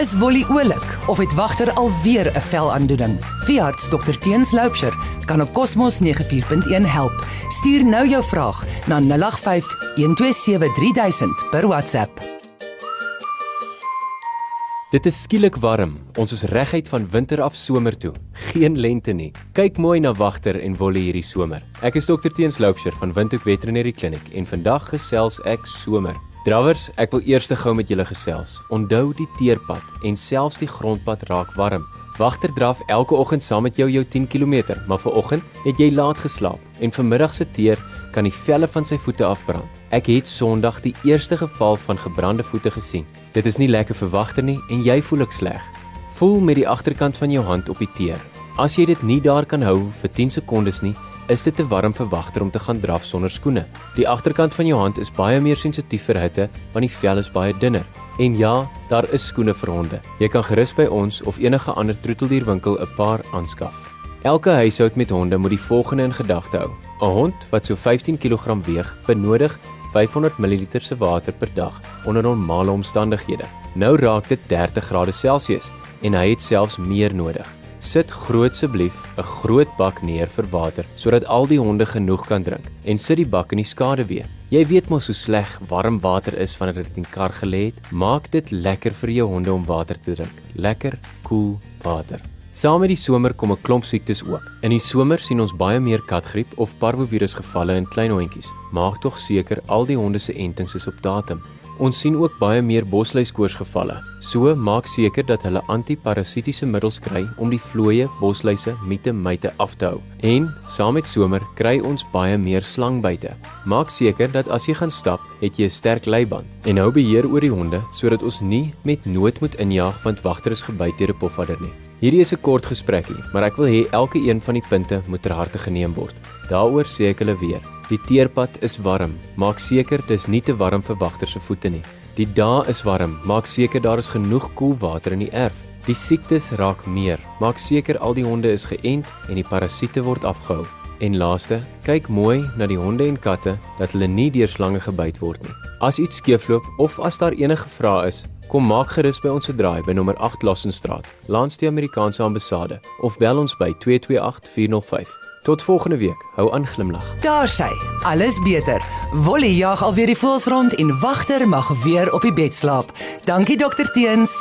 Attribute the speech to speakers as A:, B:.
A: Is Wolly oulik of het wagter alweer 'n velaandoening? Veearts Dr Teens Loupsher kan op Cosmos 94.1 help. Stuur nou jou vraag na 085 127 3000 per WhatsApp.
B: Dit is skielik warm. Ons is reguit van winter af somer toe. Geen lente nie. Kyk mooi na wagter en wolle hierdie somer. Ek is Dr Teens Loupsher van Windhoek Veterinary Clinic en vandag gesels ek somer. Drawers, ek wil eers te gou met julle gesels. Onthou die teerpad en selfs die grondpad raak warm. Wagter draf elke oggend saam met jou jou 10 km, maar vanoggend het jy laat geslaap en vanmiddag se teer kan die velle van sy voete afbrand. Ek het Sondag die eerste geval van gebrande voete gesien. Dit is nie lekker vir wagter nie en jy voel ek sleg. Voel met die agterkant van jou hand op die teer. As jy dit nie daar kan hou vir 10 sekondes nie, is dit te warm vir wagter om te gaan draf sonder skoene. Die agterkant van jou hand is baie meer sensitief vir hitte want die vel is baie dunner. En ja, daar is skoene vir honde. Jy kan gerus by ons of enige ander troeteldierwinkel 'n paar aanskaf. Elke huishoud met honde moet die volgende in gedagte hou. 'n Hond wat so 15 kg weeg, benodig 500 ml se water per dag onder normale omstandighede. Nou raak dit 30 grade Celsius en hy het selfs meer nodig. Sit grootseblief 'n groot bak neer vir water sodat al die honde genoeg kan drink en sit die bak in die skaduwee. Jy weet mos hoe sleg warm water is wanneer dit in die kar gelê het. Maak dit lekker vir jou honde om water te drink. Lekker, koel cool water. Saam met die somer kom 'n klomp siektes ook. In die somer sien ons baie meer katgriep of parvovirus gevalle in klein hondjies. Maak tog seker al die honde se entings is op datum. Ons sien ook baie meer bosluiskoorsgevalle. So maak seker dat hulle antiparasitiese middels kry om die vlooie, bosluise, miete, myte af te hou. En saam met somer kry ons baie meer slangbyte. Maak seker dat as jy gaan stap, het jy 'n sterk leiband en hou beheer oor die honde sodat ons nie met nood moet injaag want wagter is gebyt deur 'n pofadder nie. Hierdie is 'n kort gesprekkie, maar ek wil hê elke een van die punte moet ter harte geneem word. Daaroor sê ek hulle weer. Die teerpad is warm. Maak seker dis nie te warm vir wagter se voete nie. Die dae is warm. Maak seker daar is genoeg koelwater in die erf. Die siektes raak meer. Maak seker al die honde is geënt en die parasiete word afgehou. En laaste, kyk mooi na die honde en katte dat hulle nie deur slange gebyt word nie. As iets skeefloop of as daar enige vrae is, kom maak gerus by ons se draai by nommer 8 Lassenstraat, langs die Amerikaanse ambassade of bel ons by 228 405. Tot volgende week. Hou aan glimlag.
A: Daar sy. Alles beter. Wolly jag alweer die voels rond en wagter mag weer op die bed slaap. Dankie dokter Teens.